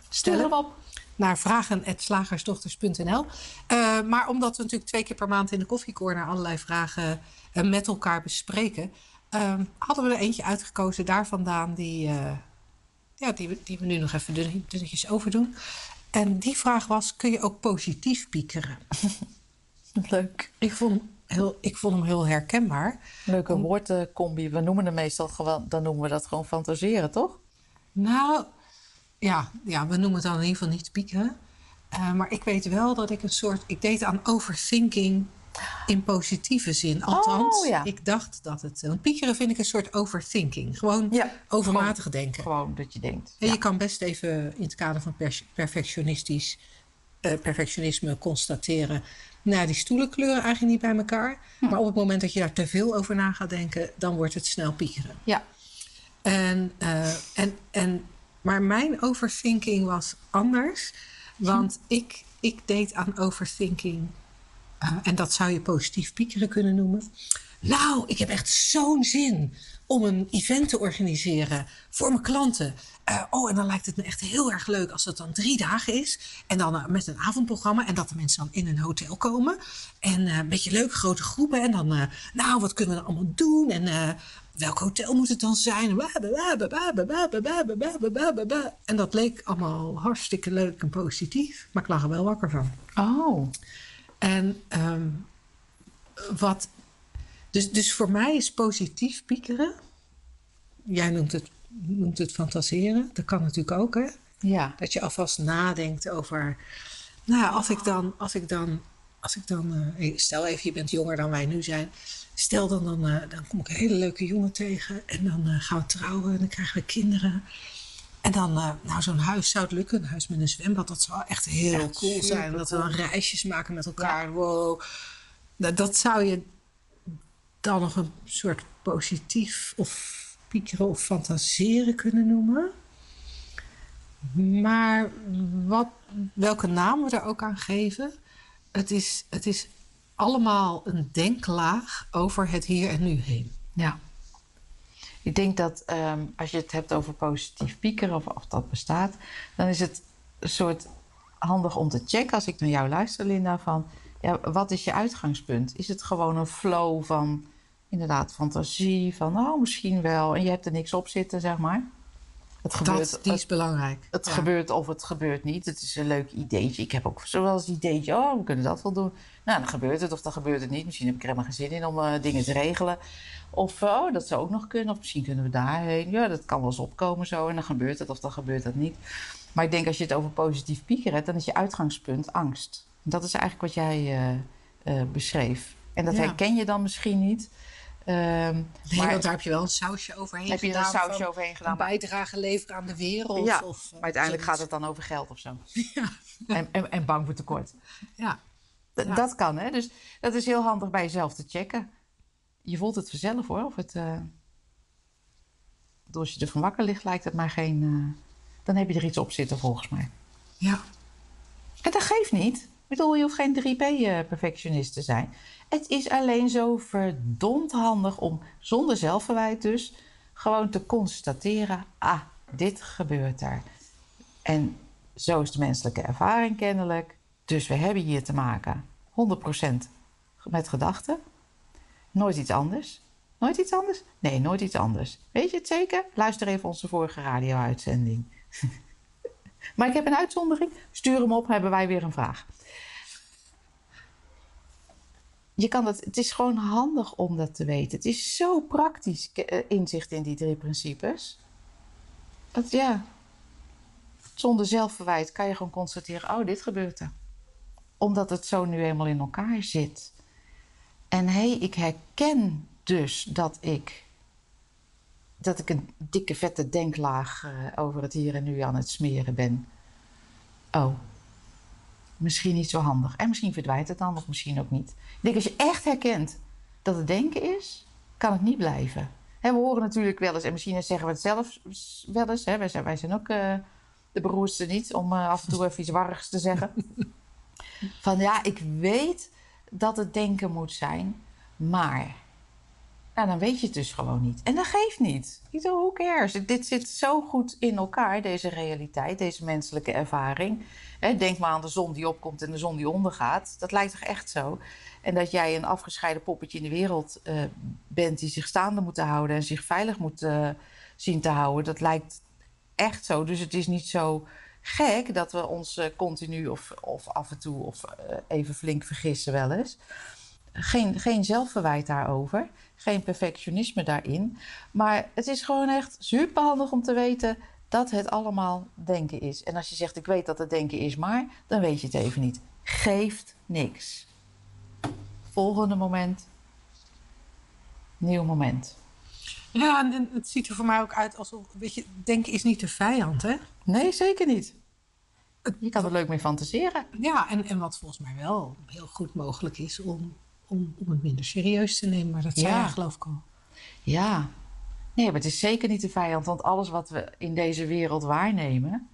[SPEAKER 1] stel hem
[SPEAKER 2] op.
[SPEAKER 1] naar vragen.slagersdochters.nl. Eh, maar omdat we natuurlijk twee keer per maand in de Koffie Corner allerlei vragen eh, met elkaar bespreken, eh, hadden we er eentje uitgekozen daar vandaan die, eh, ja, die, we, die we nu nog even dun- dunnetjes overdoen. En die vraag was: kun je ook positief piekeren?
[SPEAKER 2] Leuk.
[SPEAKER 1] Ik vond hem heel, ik vond hem heel herkenbaar.
[SPEAKER 2] Leuke woordcombi. We noemen het meestal gewoon, dan noemen we dat gewoon fantaseren, toch?
[SPEAKER 1] Nou, ja, ja, we noemen het dan in ieder geval niet piekeren. Eh, maar ik weet wel dat ik een soort... Ik deed aan overthinking In positieve zin. Althans,
[SPEAKER 2] Oh, ja.
[SPEAKER 1] ik dacht dat het... Want piekeren vind ik een soort overthinking. Gewoon
[SPEAKER 2] Ja,
[SPEAKER 1] overmatig denken.
[SPEAKER 2] Gewoon dat je denkt.
[SPEAKER 1] En
[SPEAKER 2] ja.
[SPEAKER 1] je kan best even in het kader van perfectionistisch, eh, perfectionisme constateren. Nou, die stoelen kleuren eigenlijk niet bij elkaar.
[SPEAKER 2] Hm.
[SPEAKER 1] Maar op het moment dat je daar te veel over na gaat denken, dan wordt het snel piekeren.
[SPEAKER 2] ja.
[SPEAKER 1] En, eh, en, en, maar mijn overthinking was anders. Want ik, ik deed aan overthinking. eh, en dat zou je positief piekeren kunnen noemen. Nou, ik heb echt zo'n zin om een event te organiseren voor mijn klanten. Eh, oh, en dan lijkt het me echt heel erg leuk als het dan drie dagen is. En dan eh, met een avondprogramma. En dat de mensen dan in een hotel komen. En eh, een beetje leuke grote groepen. En dan, eh, nou, wat kunnen we dan allemaal doen? En eh, welk hotel moet het dan zijn? En dat leek allemaal hartstikke leuk en positief. Maar ik lag er wel wakker van.
[SPEAKER 2] Oh.
[SPEAKER 1] En ehm, wat. Dus, dus voor mij is positief piekeren. Jij noemt het, noemt het fantaseren. Dat kan natuurlijk ook, hè?
[SPEAKER 2] Ja.
[SPEAKER 1] Dat je alvast nadenkt over. Nou, als ik dan. Als ik dan, als ik dan stel even, je bent jonger dan wij nu zijn. Stel dan, dan, eh, dan kom ik een hele leuke jongen tegen. En dan eh, gaan we trouwen en dan krijgen we kinderen. En dan, eh, nou, zo'n huis zou het lukken. Een huis met een zwembad, dat zou echt heel cool zijn. Dat we dan reisjes maken met elkaar. Wow. Nou, dat zou je dan nog een soort positief of piekeren of fantaseren kunnen noemen. Maar wat, welke naam we er ook aan geven, het is, het is allemaal een denklaag over het hier en nu heen.
[SPEAKER 2] Ja. Ik denk dat ehm, als je het hebt over positief piekeren, of, of dat bestaat, dan is het een soort handig om te checken, als ik naar jou luister, Linda, van ja, wat is je uitgangspunt? Is het gewoon een flow van inderdaad fantasie, van oh, misschien wel, en je hebt er niks op zitten, zeg maar? Het gebeurt,
[SPEAKER 1] Dat, die is
[SPEAKER 2] het,
[SPEAKER 1] belangrijk.
[SPEAKER 2] het
[SPEAKER 1] Ja.
[SPEAKER 2] gebeurt of het gebeurt niet. Het is een leuk ideetje. Ik heb ook zoals ideetje, oh, we kunnen dat wel doen. Nou, dan gebeurt het of dan gebeurt het niet. Misschien heb ik er helemaal geen zin in om eh, dingen te regelen. Of, oh, dat zou ook nog kunnen. Of misschien kunnen we daarheen. Ja, dat kan wel eens opkomen zo. En dan gebeurt het of dan gebeurt het niet. Maar ik denk als je het over positief piekeren hebt, dan is je uitgangspunt angst. Dat is eigenlijk wat jij eh, eh, beschreef. En dat
[SPEAKER 1] Ja.
[SPEAKER 2] herken je dan misschien niet.
[SPEAKER 1] Nee,
[SPEAKER 2] maar
[SPEAKER 1] want daar heb je wel een sausje overheen
[SPEAKER 2] heb je een
[SPEAKER 1] gedaan
[SPEAKER 2] sausje overheen gedaan.
[SPEAKER 1] Een bijdrage leveren aan de wereld.
[SPEAKER 2] Ja,
[SPEAKER 1] of, eh,
[SPEAKER 2] maar uiteindelijk gaat het dan over geld of zo.
[SPEAKER 1] Ja.
[SPEAKER 2] En, en, en bang voor tekort.
[SPEAKER 1] Ja.
[SPEAKER 2] D-
[SPEAKER 1] Ja.
[SPEAKER 2] Dat kan, hè? Dus dat is heel handig bij jezelf te checken. Je voelt het vanzelf hoor. Of het, eh, als je er van wakker ligt, lijkt het maar geen. eh, dan heb je er iets op zitten volgens mij.
[SPEAKER 1] ja.
[SPEAKER 2] En dat geeft niet. Ik bedoel, je hoeft geen 3P-perfectionist te zijn. Het is alleen zo verdomd handig om zonder zelfverwijt dus gewoon te constateren: ah, dit gebeurt er. En zo is de menselijke ervaring kennelijk. Dus we hebben hier te maken 100% met gedachten. Nooit iets anders. Nooit iets anders? Nee, nooit iets anders. Weet je het zeker? Luister even onze vorige radio-uitzending. maar ik heb een uitzondering. Stuur hem op, hebben wij weer een vraag. Je kan dat, het is gewoon handig om dat te weten. Het is zo praktisch, eh, inzicht in die drie principes. Dat ja, zonder zelfverwijt kan je gewoon constateren: oh, dit gebeurt er. Omdat het zo nu eenmaal in elkaar zit. En hé, hey, ik herken dus dat ik. dat ik een dikke vette denklaag eh, over het hier en nu aan het smeren ben. Oh, misschien niet zo handig. En misschien verdwijnt het dan, of misschien ook niet. Ik denk, als je echt herkent dat het denken is, kan het niet blijven. We horen natuurlijk wel eens, en misschien zeggen we het zelf wel eens. Hè, wij, zijn, wij zijn ook eh, de beroerdste niet, om eh, af en toe even iets warrigs te zeggen. Van ja, ik weet dat het denken moet zijn, maar. Nou, dan weet je het dus gewoon niet. En dat geeft niet. Who cares? Dit zit zo goed in elkaar, deze realiteit, deze menselijke ervaring. Denk maar aan de zon die opkomt en de zon die ondergaat. Dat lijkt toch echt zo? En dat jij een afgescheiden poppetje in de wereld eh, bent die zich staande moet houden en zich veilig moet eh, zien te houden. Dat lijkt echt zo. Dus het is niet zo gek dat we ons eh, continu of, of af en toe of even flink vergissen wel eens. Geen, geen zelfverwijt daarover, geen perfectionisme daarin. Maar het is gewoon echt super handig om te weten dat het allemaal denken is. En als je zegt, ik weet dat het denken is, maar dan weet je het even niet. Geeft niks. volgende moment, nieuw moment.
[SPEAKER 1] Ja, en, en het ziet er voor mij ook uit alsof, weet je, denken is niet de vijand, hè?
[SPEAKER 2] Nee, zeker niet. Je kan er leuk mee fantaseren.
[SPEAKER 1] Ja, en, en wat volgens mij wel heel goed mogelijk is om, om, om het minder serieus te nemen. Maar dat zei
[SPEAKER 2] Ja.
[SPEAKER 1] geloof ik al.
[SPEAKER 2] Ja. Nee, maar het is zeker niet de vijand, want alles wat we in deze wereld waarnemen,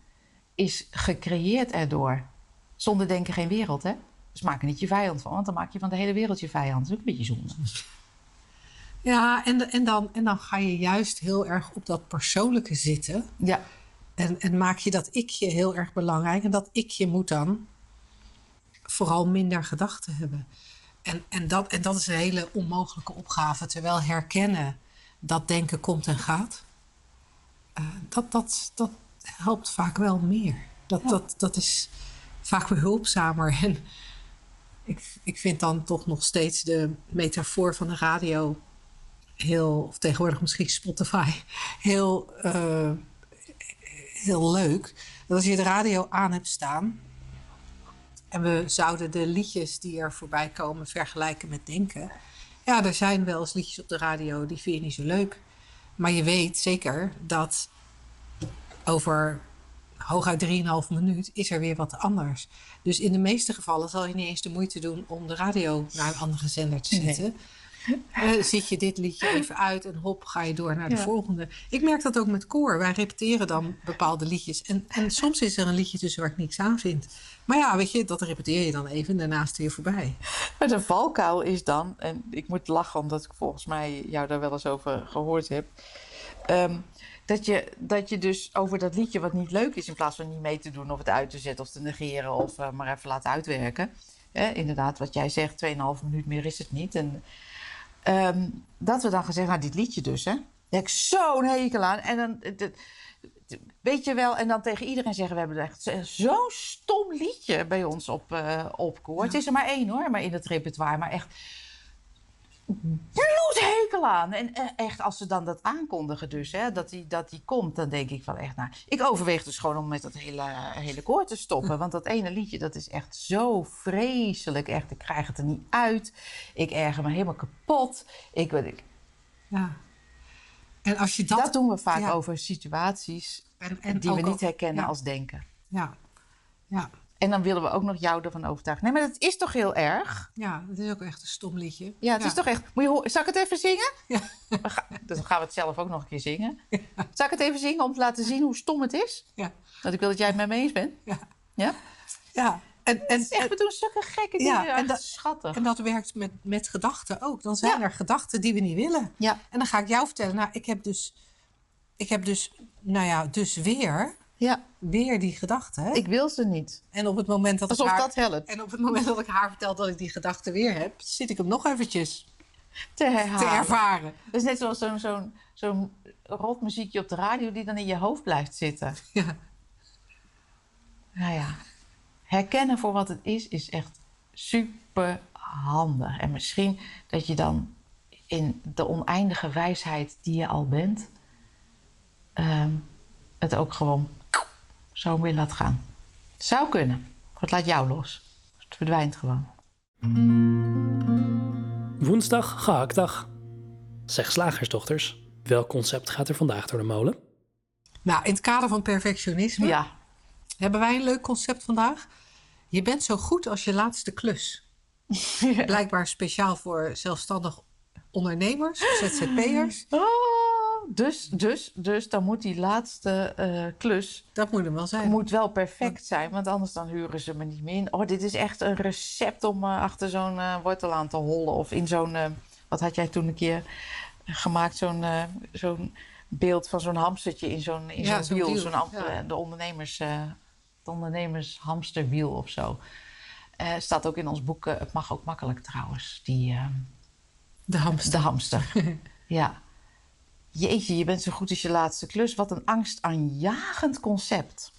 [SPEAKER 2] is gecreëerd erdoor. Zonder denken geen wereld, hè? Dus maak er niet je vijand van, want dan maak je van de hele wereld je vijand. Dat is ook een beetje zonde.
[SPEAKER 1] Ja, en, en, dan, en dan ga je juist heel erg op dat persoonlijke zitten.
[SPEAKER 2] Ja,
[SPEAKER 1] En, en maak je dat ikje heel erg belangrijk. En dat ikje moet dan vooral minder gedachten hebben. En, en, dat, en dat is een hele onmogelijke opgave. Terwijl herkennen dat denken komt en gaat. eh, dat, dat, dat helpt vaak wel meer. Dat, dat, dat is vaak behulpzamer. En ik, ik vind dan toch nog steeds de metafoor van de radio heel, of tegenwoordig misschien Spotify, heel, eh, heel leuk. Dat als je de radio aan hebt staan en we zouden de liedjes die er voorbij komen vergelijken met denken. Ja, er zijn wel eens liedjes op de radio die vind je niet zo leuk. Maar je weet zeker dat over hooguit 3,5 minuut is er weer wat anders. Dus in de meeste gevallen zal je niet eens de moeite doen om de radio naar een andere zender te
[SPEAKER 2] Nee.
[SPEAKER 1] zetten. Eh, zit je dit liedje even uit en hop, ga je door naar de
[SPEAKER 2] Ja.
[SPEAKER 1] volgende. Ik merk dat ook met koor. Wij repeteren dan bepaalde liedjes. En, en soms is er een liedje tussen waar ik niks aan vind. Maar ja, weet je, dat repeteer je dan even en daarna is het weer voorbij.
[SPEAKER 2] maar de valkuil is dan, en ik moet lachen omdat ik volgens mij jou daar wel eens over gehoord heb. ehm, dat, je, dat je dus over dat liedje wat niet leuk is, in plaats van niet mee te doen of het uit te zetten of te negeren of eh, maar even laten uitwerken. Inderdaad, wat jij zegt, 2,5 minuut meer is het niet. En, ehm, dat we dan gezegd, nou dit liedje dus, hè. Daar heb ik zo'n hekel aan. En dan, eh, weet je wel, en dan tegen iedereen zeggen, we hebben echt zo- zo'n stom liedje bij ons op, eh op koor. Het is er maar één hoor, maar in het repertoire. Maar echt bloedhekel aan. En eh, echt, als ze dan dat aankondigen dus, hè, dat die, dat die komt, dan denk ik wel echt, nou, ik overweeg dus gewoon om met dat hele, hele koor te stoppen. Want dat ene liedje, dat is echt zo vreselijk. Echt, ik krijg het er niet uit. Ik erger me helemaal kapot. Ik, weet- ik,
[SPEAKER 1] Ja. En als je dat...
[SPEAKER 2] dat, doen we vaak
[SPEAKER 1] ja.
[SPEAKER 2] over situaties
[SPEAKER 1] en, en
[SPEAKER 2] die we niet herkennen
[SPEAKER 1] ja,
[SPEAKER 2] als denken.
[SPEAKER 1] Ja. Ja.
[SPEAKER 2] En dan willen we ook nog jou ervan overtuigen. Nee, maar dat is toch heel erg?
[SPEAKER 1] ja, het is ook echt een stom liedje.
[SPEAKER 2] Ja, het is toch echt... Moet je zal ik het even zingen?
[SPEAKER 1] Ja.
[SPEAKER 2] Ga- dus dan gaan we het zelf ook nog een keer zingen. Zal ik het even zingen om te laten zien hoe stom het is?
[SPEAKER 1] Ja.
[SPEAKER 2] Dat ik wil dat jij het met me eens bent.
[SPEAKER 1] Ja.
[SPEAKER 2] Ja?
[SPEAKER 1] Ja. En, en,
[SPEAKER 2] Echt, we doen zulke gekke
[SPEAKER 1] Ja,
[SPEAKER 2] dingen.
[SPEAKER 1] en
[SPEAKER 2] En
[SPEAKER 1] dat-
[SPEAKER 2] schattig.
[SPEAKER 1] En dat werkt met, met gedachten ook. Dan zijn
[SPEAKER 2] Ja.
[SPEAKER 1] er gedachten die we niet willen.
[SPEAKER 2] Ja.
[SPEAKER 1] En dan ga ik jou vertellen, nou, ik heb dus, ik heb dus, nou ja, dus weer,
[SPEAKER 2] Ja,
[SPEAKER 1] weer die gedachten.
[SPEAKER 2] ik wil ze niet.
[SPEAKER 1] En op het moment dat
[SPEAKER 2] Alsof
[SPEAKER 1] ik haar,
[SPEAKER 2] dat helpt.
[SPEAKER 1] en op het moment dat ik haar vertel dat ik die gedachten weer heb, zit ik hem nog eventjes
[SPEAKER 2] Te herhalen.
[SPEAKER 1] te ervaren.
[SPEAKER 2] Dat is net zoals zo'n zo'n zo'n rotmuziekje op de radio die dan in je hoofd blijft zitten.
[SPEAKER 1] Ja.
[SPEAKER 2] Nou ja, herkennen voor wat het is, is echt super handig. En misschien dat je dan in de oneindige wijsheid die je al bent, ehm, het ook gewoon zo weer laat gaan. Zou kunnen. Het laat jou los. Het verdwijnt gewoon.
[SPEAKER 3] Woensdag, gehaktdag. Zeg slagersdochters, welk concept gaat er vandaag door de molen?
[SPEAKER 1] Nou, in het kader van perfectionisme
[SPEAKER 2] Ja,
[SPEAKER 1] hebben wij een leuk concept vandaag. Je bent zo goed als je laatste klus. Blijkbaar speciaal voor zelfstandig ondernemers, ZZP'ers.
[SPEAKER 2] Oh, dus, dus, dus dan moet die laatste eh, klus
[SPEAKER 1] Dat moet hem wel zijn.
[SPEAKER 2] moet wel perfect zijn, want anders dan huren ze me niet meer in. Oh, dit is echt een recept om eh, achter zo'n eh, wortel aan te hollen. Of in zo'n, wat had jij toen een keer gemaakt? Zo'n zo'n beeld van zo'n hamstertje in zo'n in
[SPEAKER 1] Ja,
[SPEAKER 2] zo'n wiel. Zo'n
[SPEAKER 1] ja.
[SPEAKER 2] de ondernemers, eh de ondernemers hamsterwiel of zo. Eh, staat ook in ons boek, eh, het mag ook makkelijk trouwens, die, eh,
[SPEAKER 1] De hamster.
[SPEAKER 2] de hamster. ja. Jeetje, je bent zo goed als je laatste klus. Wat een angstaanjagend concept.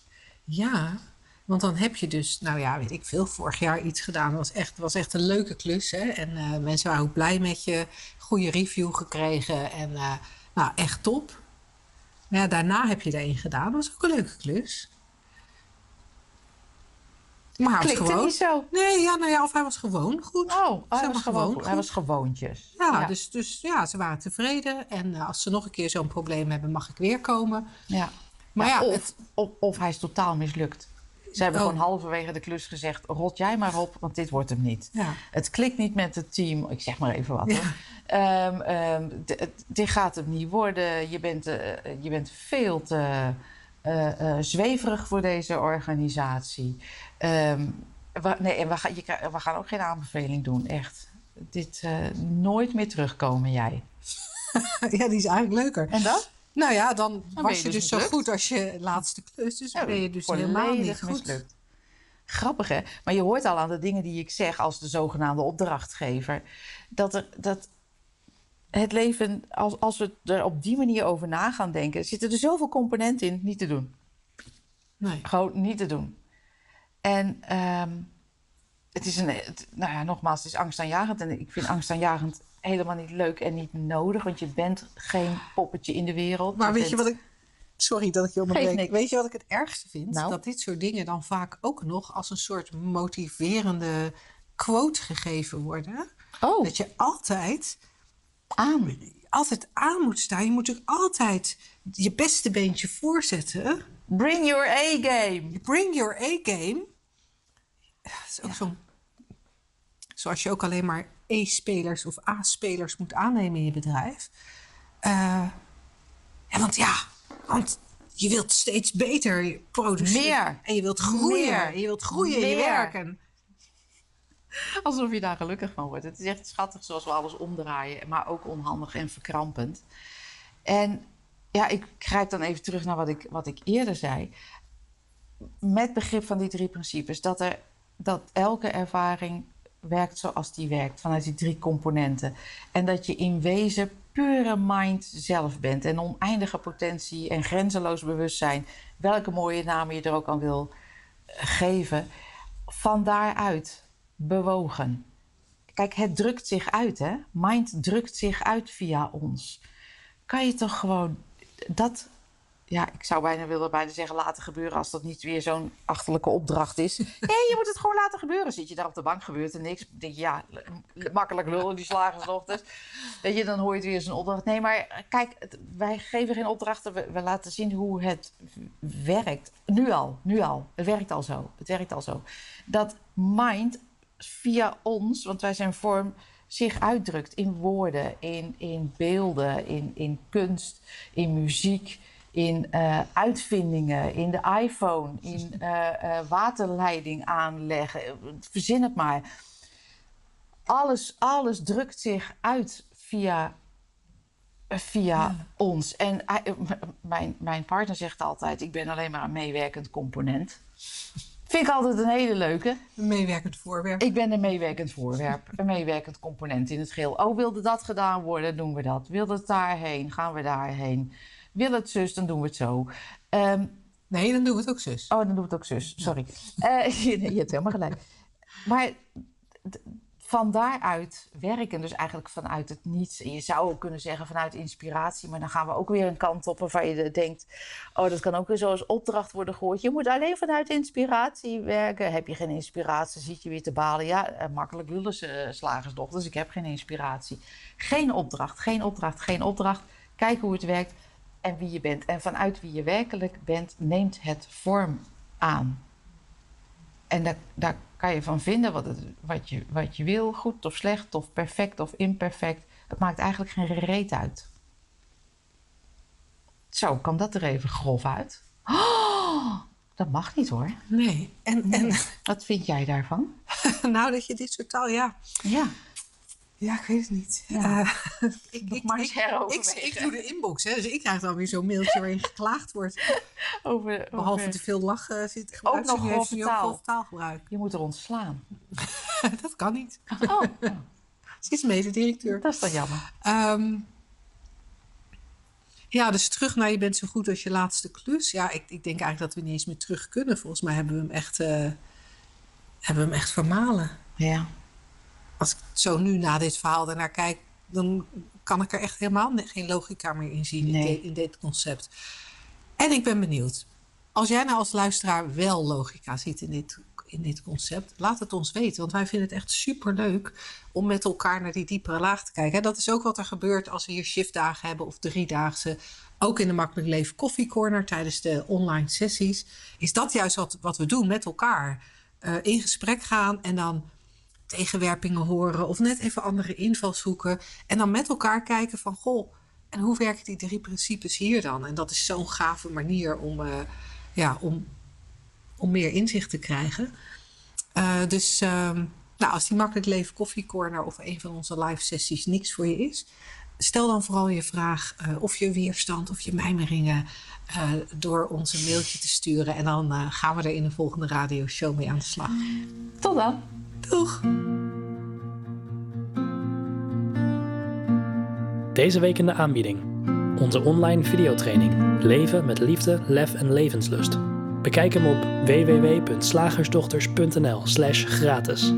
[SPEAKER 1] Ja, want dan heb je dus, nou ja, weet ik veel, vorig jaar iets gedaan. Het was echt, was echt een leuke klus. Hè? En mensen waren ook blij met je. Goede review gekregen. En nou, echt top. Maar ja, daarna heb je er een gedaan. Dat was ook een leuke klus. Maar hij was gewoon.
[SPEAKER 2] niet zo.
[SPEAKER 1] Nee, ja, nou ja, of hij was gewoon goed.
[SPEAKER 2] Oh, hij was, gewoon, hij was gewoontjes.
[SPEAKER 1] Ja, Dus, dus ja, ze waren tevreden. En eh, als ze nog een keer zo'n probleem hebben, mag ik weer komen.
[SPEAKER 2] Ja.
[SPEAKER 1] Maar ja,
[SPEAKER 2] of,
[SPEAKER 1] het-
[SPEAKER 2] of, of hij is totaal mislukt. Ze hebben
[SPEAKER 1] Oh.
[SPEAKER 2] gewoon halverwege de klus gezegd: rot jij maar op, want dit wordt hem niet.
[SPEAKER 1] Ja.
[SPEAKER 2] Het klikt niet met het team. Ik zeg maar even wat. hoor. Het- dit gaat hem niet worden. Je bent, eh, je bent veel te eh, zweverig voor deze organisatie. Ehm, we, nee, en we, gaan- je, we gaan ook geen aanbeveling doen, echt. Dit eh, nooit meer terugkomen, jij.
[SPEAKER 1] ja, die is eigenlijk leuker.
[SPEAKER 2] En dat?
[SPEAKER 1] Nou ja, dan, was
[SPEAKER 2] je dus
[SPEAKER 1] dus zo goed als je laatste klus. Dus
[SPEAKER 2] Ja,
[SPEAKER 1] ben je dus helemaal niet goed.
[SPEAKER 2] mislukt. Grappig hè? Maar je hoort al aan de dingen die ik zeg als de zogenaamde opdrachtgever. Dat, er, dat het leven, als, als we er op die manier over na gaan denken, zitten er zoveel componenten in niet te doen.
[SPEAKER 1] Nee.
[SPEAKER 2] Gewoon niet te doen. En ehm, het is een, het- nou ja, nogmaals, het is angstaanjagend. En ik vind angstaanjagend helemaal niet leuk en niet nodig, want je bent geen poppetje in de wereld.
[SPEAKER 1] Maar weet je wat ik... Sorry dat ik je onderbreek. Weet je wat ik het ergste vind?
[SPEAKER 2] Nou?
[SPEAKER 1] Dat dit soort dingen dan vaak ook nog als een soort motiverende quote gegeven worden.
[SPEAKER 2] Oh,
[SPEAKER 1] Dat je altijd,
[SPEAKER 2] aan.
[SPEAKER 1] altijd aan moet staan. Je moet natuurlijk altijd je beste beentje voorzetten.
[SPEAKER 2] Bring your A-game.
[SPEAKER 1] Bring your A-game. Ja, dat is ook zo'n... Zoals je ook alleen maar E-spelers of A-spelers moet aannemen in je bedrijf. Eh, ja, want ja, want je wilt steeds beter produceren.
[SPEAKER 2] Meer.
[SPEAKER 1] En je wilt groeien.
[SPEAKER 2] Meer.
[SPEAKER 1] En je wilt groeien in je
[SPEAKER 2] Meer. Alsof je daar gelukkig van wordt. Het is echt schattig zoals we alles omdraaien, maar ook onhandig en verkrampend. En ja, ik grijp dan even terug naar wat ik, wat ik eerder zei. Met begrip van die drie principes, dat, er, dat elke ervaring werkt zoals die werkt, vanuit die drie componenten. En dat je in wezen pure mind zelf bent en oneindige potentie en grenzeloos bewustzijn, welke mooie namen je er ook aan wil geven, van daaruit bewogen. Kijk, het drukt zich uit, hè? Mind drukt zich uit via ons. Kan je toch gewoon dat, ja, ik zou bijna willen bijna zeggen laten gebeuren als dat niet weer zo'n achterlijke opdracht is. Nee, je moet het gewoon laten gebeuren. Zit je daar op de bank, gebeurt er niks. Denk je, ja, makkelijk lullen die slagersdochters. Weet je, dan hoor je het weer zo'n opdracht. Nee, maar kijk, wij geven geen opdrachten. We, we laten zien hoe het werkt. Nu al, nu al. Het werkt al zo. Het werkt al zo. Dat mind via ons, want wij zijn vorm, zich uitdrukt in woorden, in, in beelden, in, in kunst, in muziek, in eh, uitvindingen, in de iPhone, in eh, eh, waterleiding aanleggen. Verzin het maar. Alles, alles drukt zich uit via, via ons. En mijn, mijn partner zegt altijd: Ik ben alleen maar een meewerkend component. Vind ik altijd een hele leuke.
[SPEAKER 1] een meewerkend voorwerp.
[SPEAKER 2] Ik ben een meewerkend voorwerp, een meewerkend component in het geheel. Oh, wilde dat gedaan worden, doen we dat. Wilde het daarheen, gaan we daarheen. Wil het zus, dan doen we het zo. Ehm,
[SPEAKER 1] Nee, dan doen we het ook zus.
[SPEAKER 2] oh, dan doen we het ook zus, sorry. Eh, je, je hebt helemaal gelijk. Maar van daaruit werken, dus eigenlijk vanuit het niets. Je zou ook kunnen zeggen vanuit inspiratie, maar dan gaan we ook weer een kant op waarvan je denkt: oh, dat kan ook weer zo als opdracht worden gehoord. Je moet alleen vanuit inspiratie werken. Heb je geen inspiratie, zit je weer te balen. Ja, eh, makkelijk lullen ze eh, slagersdochters. Ik heb geen inspiratie. Geen opdracht, geen opdracht, geen opdracht. Kijk hoe het werkt en wie je bent. En vanuit wie je werkelijk bent, neemt het vorm aan. En daar, daar kan je van vinden wat, het, wat, je, wat je wil, goed of slecht, of perfect of imperfect. Het maakt eigenlijk geen reet uit. Zo, kwam dat er even grof uit? Oh, dat mag niet hoor.
[SPEAKER 1] Nee. En, en
[SPEAKER 2] Wat vind jij daarvan?
[SPEAKER 1] nou dat je dit soort taal, ja.
[SPEAKER 2] Ja,
[SPEAKER 1] Ja, ik weet het niet.
[SPEAKER 2] Ja.
[SPEAKER 1] Eh, ik, ik,
[SPEAKER 2] maar
[SPEAKER 1] ik, ik,
[SPEAKER 2] heroverwegen.
[SPEAKER 1] ik doe de inbox, hè, dus ik krijg dan weer zo'n mailtje waarin geklaagd wordt.
[SPEAKER 2] over,
[SPEAKER 1] Behalve te veel lachen zit
[SPEAKER 2] Ook
[SPEAKER 1] gebruikt.
[SPEAKER 2] nog
[SPEAKER 1] ook
[SPEAKER 2] taal.
[SPEAKER 1] taalgebruik.
[SPEAKER 2] Je moet er ontslaan.
[SPEAKER 1] dat kan niet.
[SPEAKER 2] Oh,
[SPEAKER 1] Ze is mededirecteur.
[SPEAKER 2] dat is dan jammer.
[SPEAKER 1] Ehm, ja, dus terug naar je bent zo goed als je laatste klus. Ja, ik, ik denk eigenlijk dat we niet eens meer terug kunnen. Volgens mij hebben we hem echt, eh, hebben we hem echt vermalen.
[SPEAKER 2] Ja.
[SPEAKER 1] Als ik zo nu na dit verhaal daarnaar kijk, dan kan ik er echt helemaal geen logica meer in zien in, dit- in dit concept. En ik ben benieuwd. Als jij nou als luisteraar wel logica ziet in dit, in dit concept? Laat het ons weten, want wij vinden het echt super leuk om met elkaar naar die diepere laag te kijken. Dat is ook wat er gebeurt als we hier shiftdagen hebben of driedaagse. Ook in de Makkelijk Leven Coffee Corner tijdens de online sessies. Is dat juist wat, wat we doen met elkaar? Uh, in gesprek gaan en dan tegenwerpingen horen of net even andere invalshoeken. En dan met elkaar kijken van goh, en hoe werken die drie principes hier dan? En dat is zo'n gave manier om, uh, ja, om, om meer inzicht te krijgen. Uh, dus um, nou, als die Makkelijk Leven Coffee Corner of een van onze live sessies niks voor je is, stel dan vooral je vraag uh, of je weerstand of je mijmeringen uh, door ons een mailtje te sturen. En dan uh, gaan we er in de volgende radioshow mee aan de slag.
[SPEAKER 2] Tot dan.
[SPEAKER 1] Doeg.
[SPEAKER 3] Deze week in de aanbieding. Onze online videotraining Leven met liefde, lef en levenslust. Bekijk hem op www.slagersdochters.nl/gratis.